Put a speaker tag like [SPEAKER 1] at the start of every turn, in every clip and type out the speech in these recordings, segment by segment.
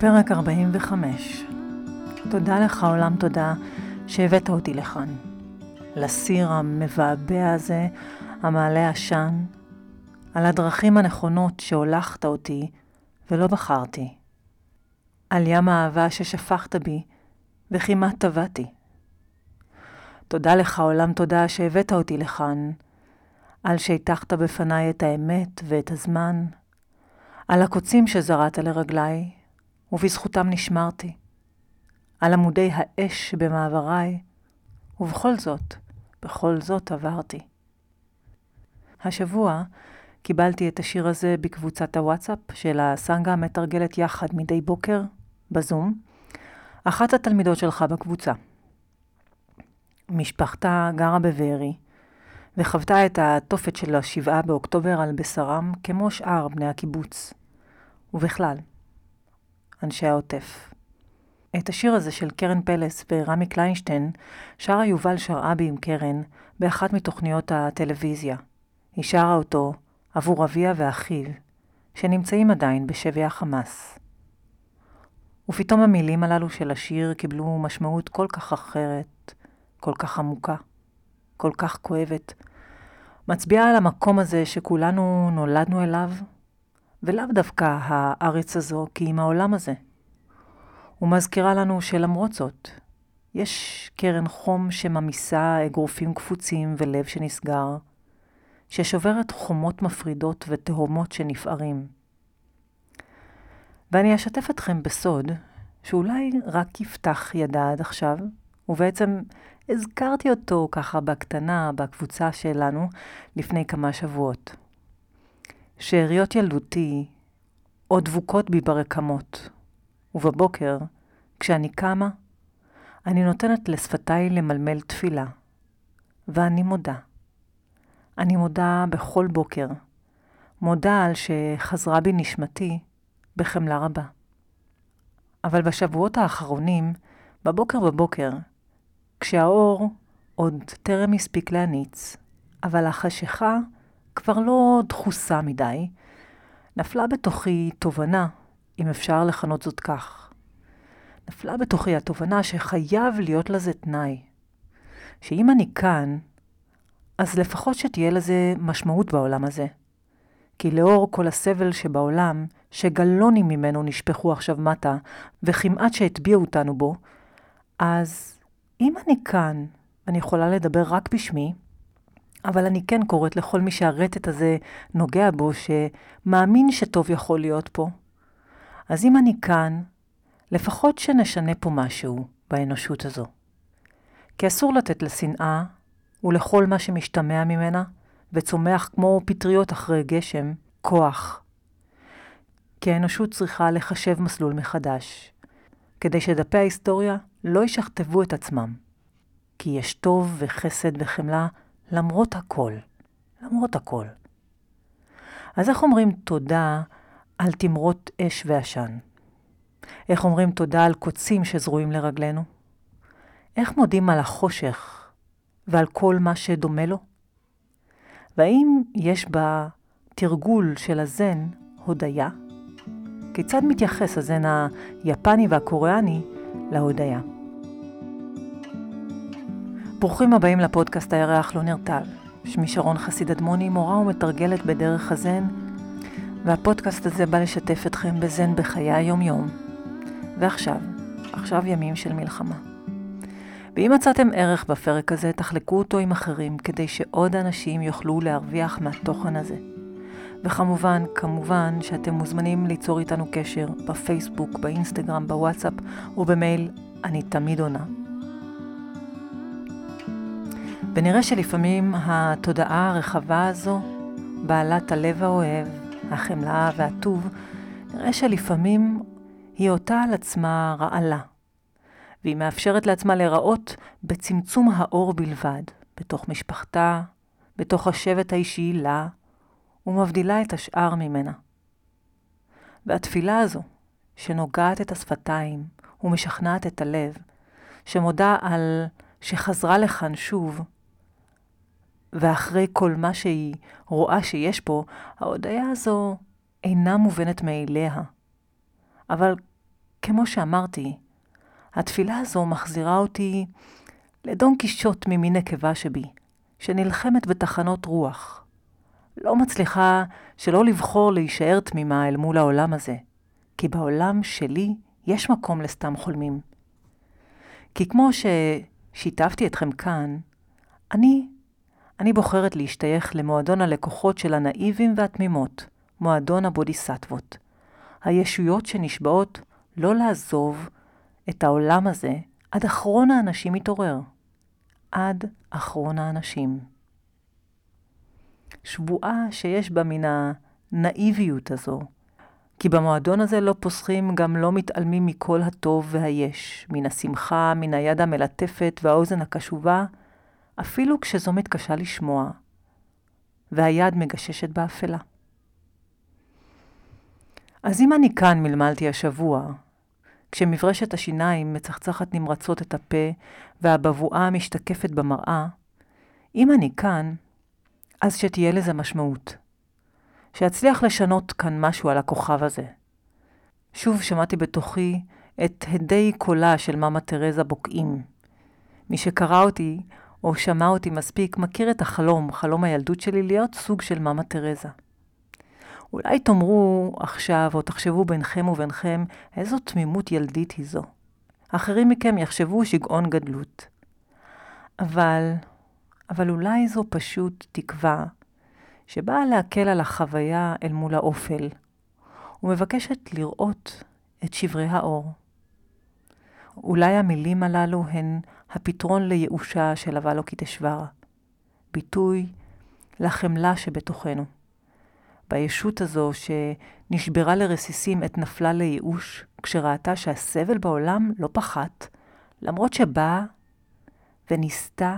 [SPEAKER 1] פרק 45 תודה לך עולם תודה שהבאת אותי לכאן, לסיר המבעבע הזה, המעלה עשן, על הדרכים הנכונות שהולכת אותי ולא בחרתי, על ים האהבה ששפכת בי וכמעט טבעתי. תודה לך עולם תודה שהבאת אותי לכאן, על שהטחת בפניי את האמת ואת הזמן, על הקוצים שזרעת לרגליי, ובזכותם נשמרתי, על עמודי האש במעבריי, ובכל זאת, בכל זאת עברתי. השבוע קיבלתי את השיר הזה בקבוצת הוואטסאפ של הסנגה המתרגלת יחד מדי בוקר, בזום, אחת התלמידות שלך בקבוצה. משפחתה גרה בבארי, וחוותה את התופת של השבעה באוקטובר על בשרם כמו שאר בני הקיבוץ. ובכלל, אנשי העוטף. את השיר הזה של קרן פלס ורמי קליינשטיין שרה יובל שרעבי עם קרן באחת מתוכניות הטלוויזיה. היא שרה אותו עבור אביה ואחיו, שנמצאים עדיין בשבי החמאס. ופתאום המילים הללו של השיר קיבלו משמעות כל כך אחרת, כל כך עמוקה, כל כך כואבת. מצביעה על המקום הזה שכולנו נולדנו אליו, ולאו דווקא הארץ הזו, כי אם העולם הזה. ומזכירה לנו שלמרות זאת, יש קרן חום שממיסה אגרופים קפוצים ולב שנסגר, ששוברת חומות מפרידות ותהומות שנפערים. ואני אשתף אתכם בסוד, שאולי רק יפתח ידע עד עכשיו, ובעצם הזכרתי אותו ככה בקטנה בקבוצה שלנו לפני כמה שבועות. שאריות ילדותי עוד דבוקות בי ברקמות, ובבוקר, כשאני קמה, אני נותנת לשפתיי למלמל תפילה, ואני מודה. אני מודה בכל בוקר, מודה על שחזרה בי נשמתי בחמלה רבה. אבל בשבועות האחרונים, בבוקר בבוקר, כשהאור עוד טרם הספיק להניץ, אבל החשיכה כבר לא דחוסה מדי, נפלה בתוכי תובנה, אם אפשר לכנות זאת כך. נפלה בתוכי התובנה שחייב להיות לזה תנאי. שאם אני כאן, אז לפחות שתהיה לזה משמעות בעולם הזה. כי לאור כל הסבל שבעולם, שגלונים ממנו נשפכו עכשיו מטה, וכמעט שהטביעו אותנו בו, אז אם אני כאן, ואני יכולה לדבר רק בשמי, אבל אני כן קוראת לכל מי שהרטט הזה נוגע בו, שמאמין שטוב יכול להיות פה. אז אם אני כאן, לפחות שנשנה פה משהו באנושות הזו. כי אסור לתת לשנאה ולכל מה שמשתמע ממנה, וצומח כמו פטריות אחרי גשם, כוח. כי האנושות צריכה לחשב מסלול מחדש, כדי שדפי ההיסטוריה לא ישכתבו את עצמם. כי יש טוב וחסד וחמלה למרות הכל. למרות הכל. אז איך אומרים תודה על תמרות אש ועשן? איך אומרים תודה על קוצים שזרועים לרגלינו? איך מודים על החושך ועל כל מה שדומה לו? והאם יש בתרגול של הזן הודיה? כיצד מתייחס הזן היפני והקוריאני להודיה? ברוכים הבאים לפודקאסט הירח לא נרטב. שמי שרון חסיד אדמוני, מורה ומתרגלת בדרך הזן, והפודקאסט הזה בא לשתף אתכם בזן בחיי היום-יום. ועכשיו, עכשיו ימים של מלחמה. ואם מצאתם ערך בפרק הזה, תחלקו אותו עם אחרים, כדי שעוד אנשים יוכלו להרוויח מהתוכן הזה. וכמובן, כמובן שאתם מוזמנים ליצור איתנו קשר בפייסבוק, באינסטגרם, בוואטסאפ ובמייל, אני תמיד עונה. ונראה שלפעמים התודעה הרחבה הזו, בעלת הלב האוהב, החמלה והטוב, נראה שלפעמים היא אותה על עצמה רעלה, והיא מאפשרת לעצמה להיראות בצמצום האור בלבד, בתוך משפחתה, בתוך השבט האישי לה, ומבדילה את השאר ממנה. והתפילה הזו, שנוגעת את השפתיים ומשכנעת את הלב, שמודה על שחזרה לכאן שוב, ואחרי כל מה שהיא רואה שיש פה, ההודיה הזו אינה מובנת מאליה. אבל כמו שאמרתי, התפילה הזו מחזירה אותי לדון קישוט ממין נקבה שבי, שנלחמת בתחנות רוח. לא מצליחה שלא לבחור להישאר תמימה אל מול העולם הזה, כי בעולם שלי יש מקום לסתם חולמים. כי כמו ששיתפתי אתכם כאן, אני, אני בוחרת להשתייך למועדון הלקוחות של הנאיבים והתמימות, מועדון הבודיסטוות, הישויות שנשבעות לא לעזוב את העולם הזה עד אחרון האנשים מתעורר. עד אחרון האנשים. שבועה שיש בה מן הנאיביות הזו, כי במועדון הזה לא פוסחים, גם לא מתעלמים מכל הטוב והיש, מן השמחה, מן היד המלטפת והאוזן הקשובה, אפילו כשזו מתקשה לשמוע, והיד מגששת באפלה. אז אם אני כאן מלמלתי השבוע, כשמברשת השיניים מצחצחת נמרצות את הפה והבבואה משתקפת במראה, אם אני כאן, אז שתהיה לזה משמעות. שאצליח לשנות כאן משהו על הכוכב הזה. שוב שמעתי בתוכי את הדי קולה של מאמה תרזה בוקעים. מי שקרא אותי או שמע אותי מספיק מכיר את החלום, חלום הילדות שלי להיות סוג של מאמה תרזה. אולי תאמרו עכשיו, או תחשבו ביניכם ובינכם, איזו תמימות ילדית היא זו. אחרים מכם יחשבו שגעון גדלות. אבל, אבל אולי זו פשוט תקווה שבאה להקל על החוויה אל מול האופל, ומבקשת לראות את שברי האור. אולי המילים הללו הן הפתרון לייאושה של אבלוקיטשוורה, ביטוי לחמלה שבתוכנו. בישות הזו שנשברה לרסיסים עת נפלה לייאוש, כשראתה שהסבל בעולם לא פחת, למרות שבאה וניסתה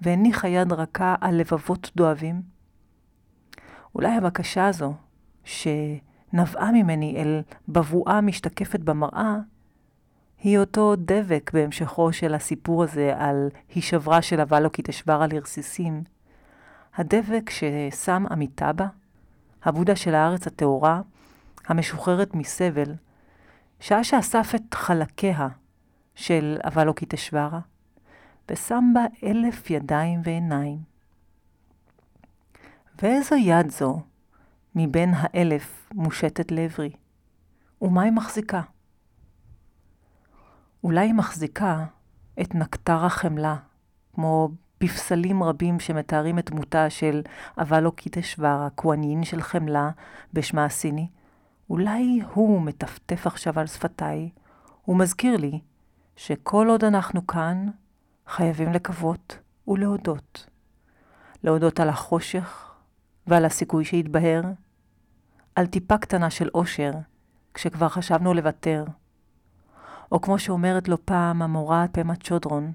[SPEAKER 1] והניחה יד רכה על לבבות דואבים. אולי הבקשה הזו, שנבעה ממני אל בבואה משתקפת במראה, היא אותו דבק בהמשכו של הסיפור הזה על הישברה של אבלוקיטשוורה לרסיסים, הדבק ששם אמיתבה, הבודה של הארץ הטהורה, המשוחררת מסבל, שעה שאסף את חלקיה של אבלוקיטשוורה, ושם בה אלף ידיים ועיניים. ואיזו יד זו מבין האלף מושטת לעברי? ומה היא מחזיקה? אולי מחזיקה את נקטר החמלה, כמו בפסלים רבים שמתארים את דמותה של אבלוקיטשוורה, כוהנין של חמלה בשמה הסיני. אולי הוא מטפטף עכשיו על שפתיי ומזכיר לי שכל עוד אנחנו כאן, חייבים לקוות ולהודות. להודות על החושך ועל הסיכוי שיתבהר, על טיפה קטנה של אושר, כשכבר חשבנו לוותר. או כמו שאומרת לו פעם המורה פמה צ'ודרון,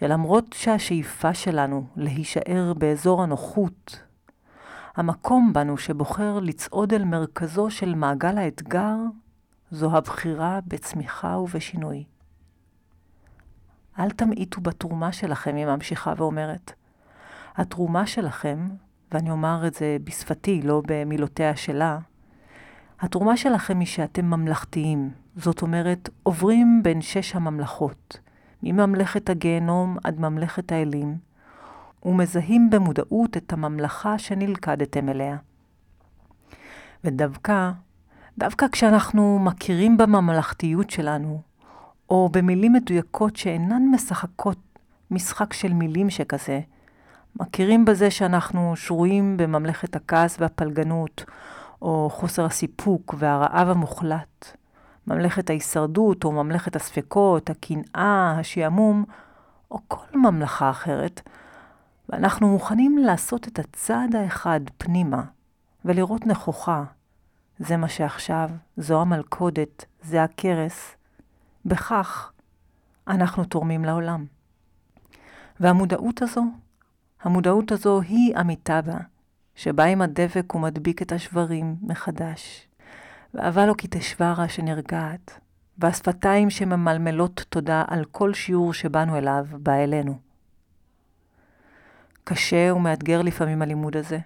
[SPEAKER 1] שלמרות שהשאיפה שלנו להישאר באזור הנוחות, המקום בנו שבוחר לצעוד אל מרכזו של מעגל האתגר, זו הבחירה בצמיחה ובשינוי. אל תמעיטו בתרומה שלכם, היא ממשיכה ואומרת. התרומה שלכם, ואני אומר את זה בשפתי, לא במילותיה שלה, התרומה שלכם היא שאתם ממלכתיים. זאת אומרת, עוברים בין שש הממלכות, מממלכת הגיהנום עד ממלכת האלים, ומזהים במודעות את הממלכה שנלכדתם אליה. ודווקא, דווקא כשאנחנו מכירים בממלכתיות שלנו, או במילים מדויקות שאינן משחקות משחק של מילים שכזה, מכירים בזה שאנחנו שרויים בממלכת הכעס והפלגנות, או חוסר הסיפוק והרעב המוחלט, ממלכת ההישרדות או ממלכת הספקות, הקנאה, השעמום, או כל ממלכה אחרת, ואנחנו מוכנים לעשות את הצעד האחד פנימה ולראות נכוחה. זה מה שעכשיו, זו המלכודת, זה הכרס. בכך אנחנו תורמים לעולם. והמודעות הזו, המודעות הזו היא אמיתבה, שבה עם הדבק הוא מדביק את השברים מחדש. ואהבה לו כי תשוורה שנרגעת, והשפתיים שממלמלות תודה על כל שיעור שבאנו אליו, בא אלינו. קשה ומאתגר לפעמים הלימוד הזה,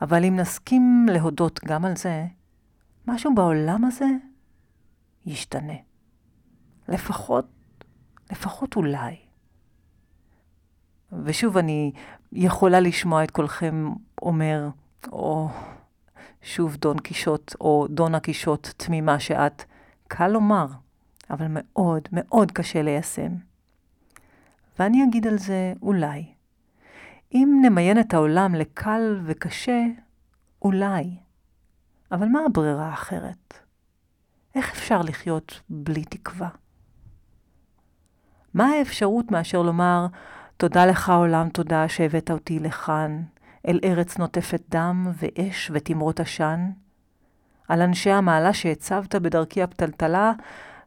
[SPEAKER 1] אבל אם נסכים להודות גם על זה, משהו בעולם הזה ישתנה. לפחות, לפחות אולי. ושוב, אני יכולה לשמוע את קולכם אומר, או שוב דון קישוט, או דונה קישוט תמימה שאת. קל לומר, אבל מאוד מאוד קשה ליישם. ואני אגיד על זה אולי. אם נמיין את העולם לקל וקשה, אולי. אבל מה הברירה האחרת? איך אפשר לחיות בלי תקווה? מה האפשרות מאשר לומר, תודה לך עולם, תודה שהבאת אותי לכאן, אל ארץ נוטפת דם ואש ותמרות עשן, על אנשי המעלה שהצבת בדרכי הפתלתלה,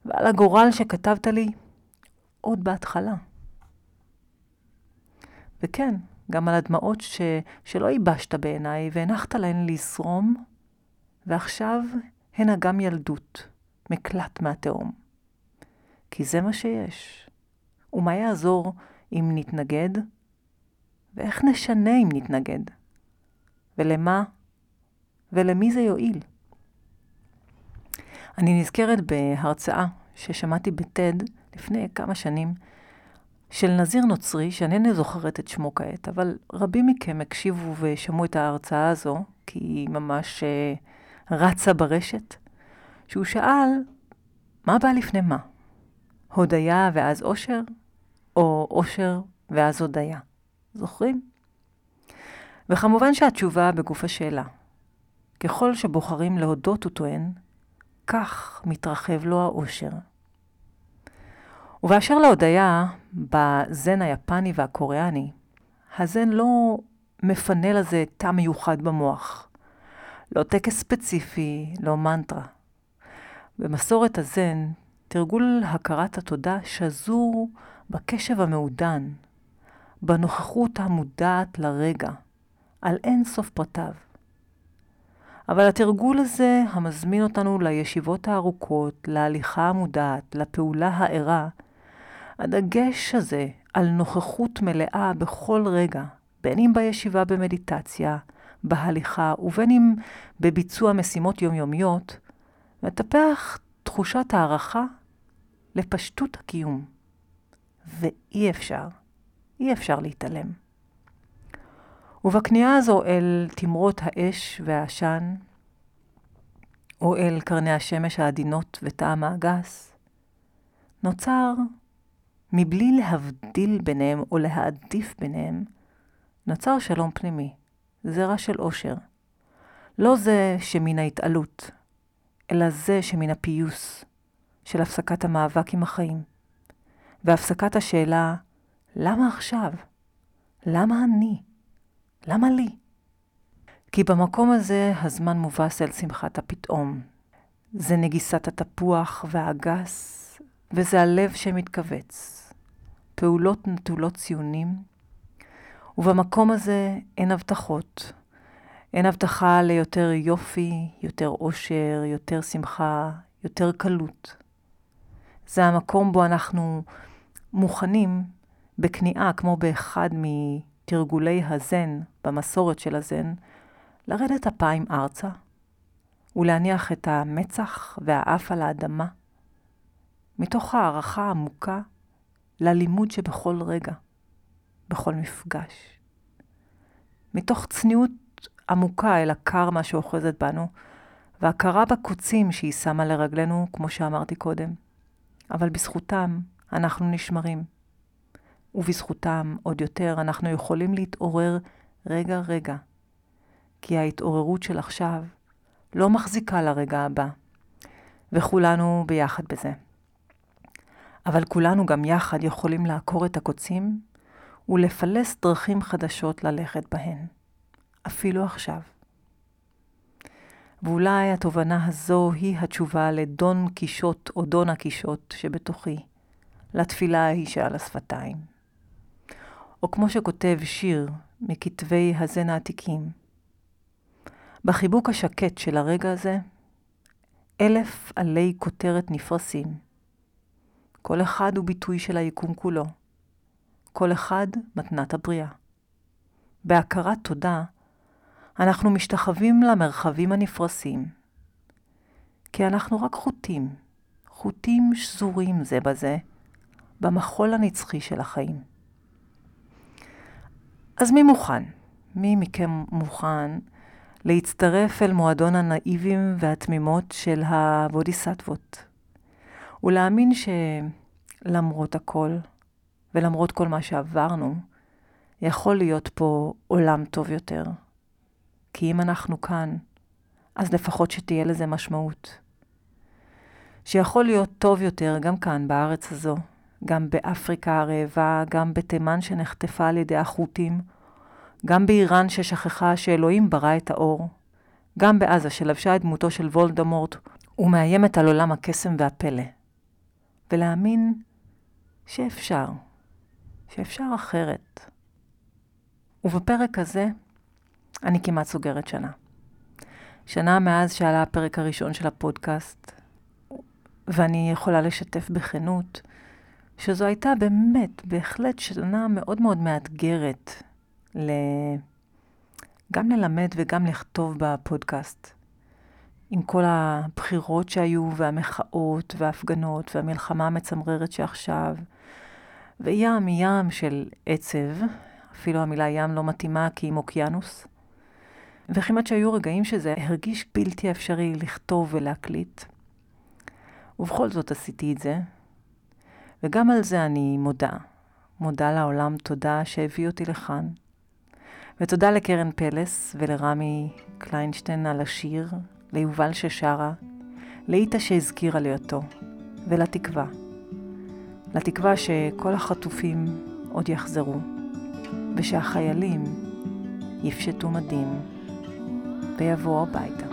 [SPEAKER 1] ועל הגורל שכתבת לי עוד בהתחלה. וכן, גם על הדמעות ש... שלא ייבשת בעיניי והנחת להן לזרום, ועכשיו הן אגם ילדות, מקלט מהתהום. כי זה מה שיש. ומה יעזור אם נתנגד? ואיך נשנה אם נתנגד? ולמה? ולמי זה יועיל? אני נזכרת בהרצאה ששמעתי בטד לפני כמה שנים, של נזיר נוצרי, שאינני זוכרת את שמו כעת, אבל רבים מכם הקשיבו ושמעו את ההרצאה הזו, כי היא ממש uh, רצה ברשת, שהוא שאל, מה בא לפני מה? הודיה ואז אושר, או אושר ואז הודיה? זוכרים? וכמובן שהתשובה בגוף השאלה. ככל שבוחרים להודות, הוא טוען, כך מתרחב לו האושר. ובאשר להודיה, בזן היפני והקוריאני, הזן לא מפנה לזה תא מיוחד במוח. לא טקס ספציפי, לא מנטרה. במסורת הזן, תרגול הכרת התודה שזור בקשב המעודן, בנוכחות המודעת לרגע, על אין סוף פרטיו. אבל התרגול הזה, המזמין אותנו לישיבות הארוכות, להליכה המודעת, לפעולה הערה, הדגש הזה על נוכחות מלאה בכל רגע, בין אם בישיבה במדיטציה, בהליכה ובין אם בביצוע משימות יומיומיות, מטפח תחושת הערכה לפשטות הקיום. ואי אפשר, אי אפשר להתעלם. ובכניעה הזו אל תמרות האש והעשן, או אל קרני השמש העדינות וטעם הגס, נוצר מבלי להבדיל ביניהם או להעדיף ביניהם, נוצר שלום פנימי, זרע של אושר. לא זה שמן ההתעלות, אלא זה שמן הפיוס, של הפסקת המאבק עם החיים, והפסקת השאלה, למה עכשיו? למה אני? למה לי? כי במקום הזה הזמן מובס אל שמחת הפתאום. זה נגיסת התפוח והאגס, וזה הלב שמתכווץ. פעולות נטולות ציונים, ובמקום הזה אין הבטחות. אין הבטחה ליותר יופי, יותר אושר, יותר שמחה, יותר קלות. זה המקום בו אנחנו מוכנים בכניעה, כמו באחד מתרגולי הזן, במסורת של הזן, לרדת אפיים ארצה ולהניח את המצח והאף על האדמה, מתוך הערכה עמוקה ללימוד שבכל רגע, בכל מפגש. מתוך צניעות עמוקה אל הקרמה שאוחזת בנו, והכרה בקוצים שהיא שמה לרגלינו, כמו שאמרתי קודם. אבל בזכותם אנחנו נשמרים. ובזכותם, עוד יותר, אנחנו יכולים להתעורר רגע-רגע. כי ההתעוררות של עכשיו לא מחזיקה לרגע הבא, וכולנו ביחד בזה. אבל כולנו גם יחד יכולים לעקור את הקוצים ולפלס דרכים חדשות ללכת בהן, אפילו עכשיו. ואולי התובנה הזו היא התשובה לדון קישוט או דון הקישוט שבתוכי, לתפילה ההיא שעל השפתיים. או כמו שכותב שיר מכתבי הזן העתיקים, בחיבוק השקט של הרגע הזה, אלף עלי כותרת נפרסים. כל אחד הוא ביטוי של היקום כולו. כל אחד מתנת הבריאה. בהכרת תודה, אנחנו משתחווים למרחבים הנפרסים, כי אנחנו רק חוטים, חוטים שזורים זה בזה, במחול הנצחי של החיים. אז מי מוכן? מי מכם מוכן להצטרף אל מועדון הנאיבים והתמימות של הבודיסטוות, ולהאמין שלמרות הכל, ולמרות כל מה שעברנו, יכול להיות פה עולם טוב יותר. כי אם אנחנו כאן, אז לפחות שתהיה לזה משמעות. שיכול להיות טוב יותר גם כאן, בארץ הזו, גם באפריקה הרעבה, גם בתימן שנחטפה על ידי החות'ים, גם באיראן ששכחה שאלוהים ברא את האור, גם בעזה שלבשה את דמותו של וולדמורט ומאיימת על עולם הקסם והפלא. ולהאמין שאפשר, שאפשר אחרת. ובפרק הזה אני כמעט סוגרת שנה. שנה מאז שעלה הפרק הראשון של הפודקאסט, ואני יכולה לשתף בכנות שזו הייתה באמת, בהחלט שנה מאוד מאוד מאתגרת ל... גם ללמד וגם לכתוב בפודקאסט. עם כל הבחירות שהיו, והמחאות, וההפגנות, והמלחמה המצמררת שעכשיו, וים ים של עצב, אפילו המילה ים לא מתאימה כי היא אוקיינוס. וכמעט שהיו רגעים שזה הרגיש בלתי אפשרי לכתוב ולהקליט. ובכל זאת עשיתי את זה, וגם על זה אני מודה. מודה לעולם תודה שהביא אותי לכאן. ותודה לקרן פלס ולרמי קליינשטיין על השיר, ליובל ששרה, לאיטה שהזכירה לי אותו, ולתקווה. לתקווה שכל החטופים עוד יחזרו, ושהחיילים יפשטו מדים ויבואו הביתה.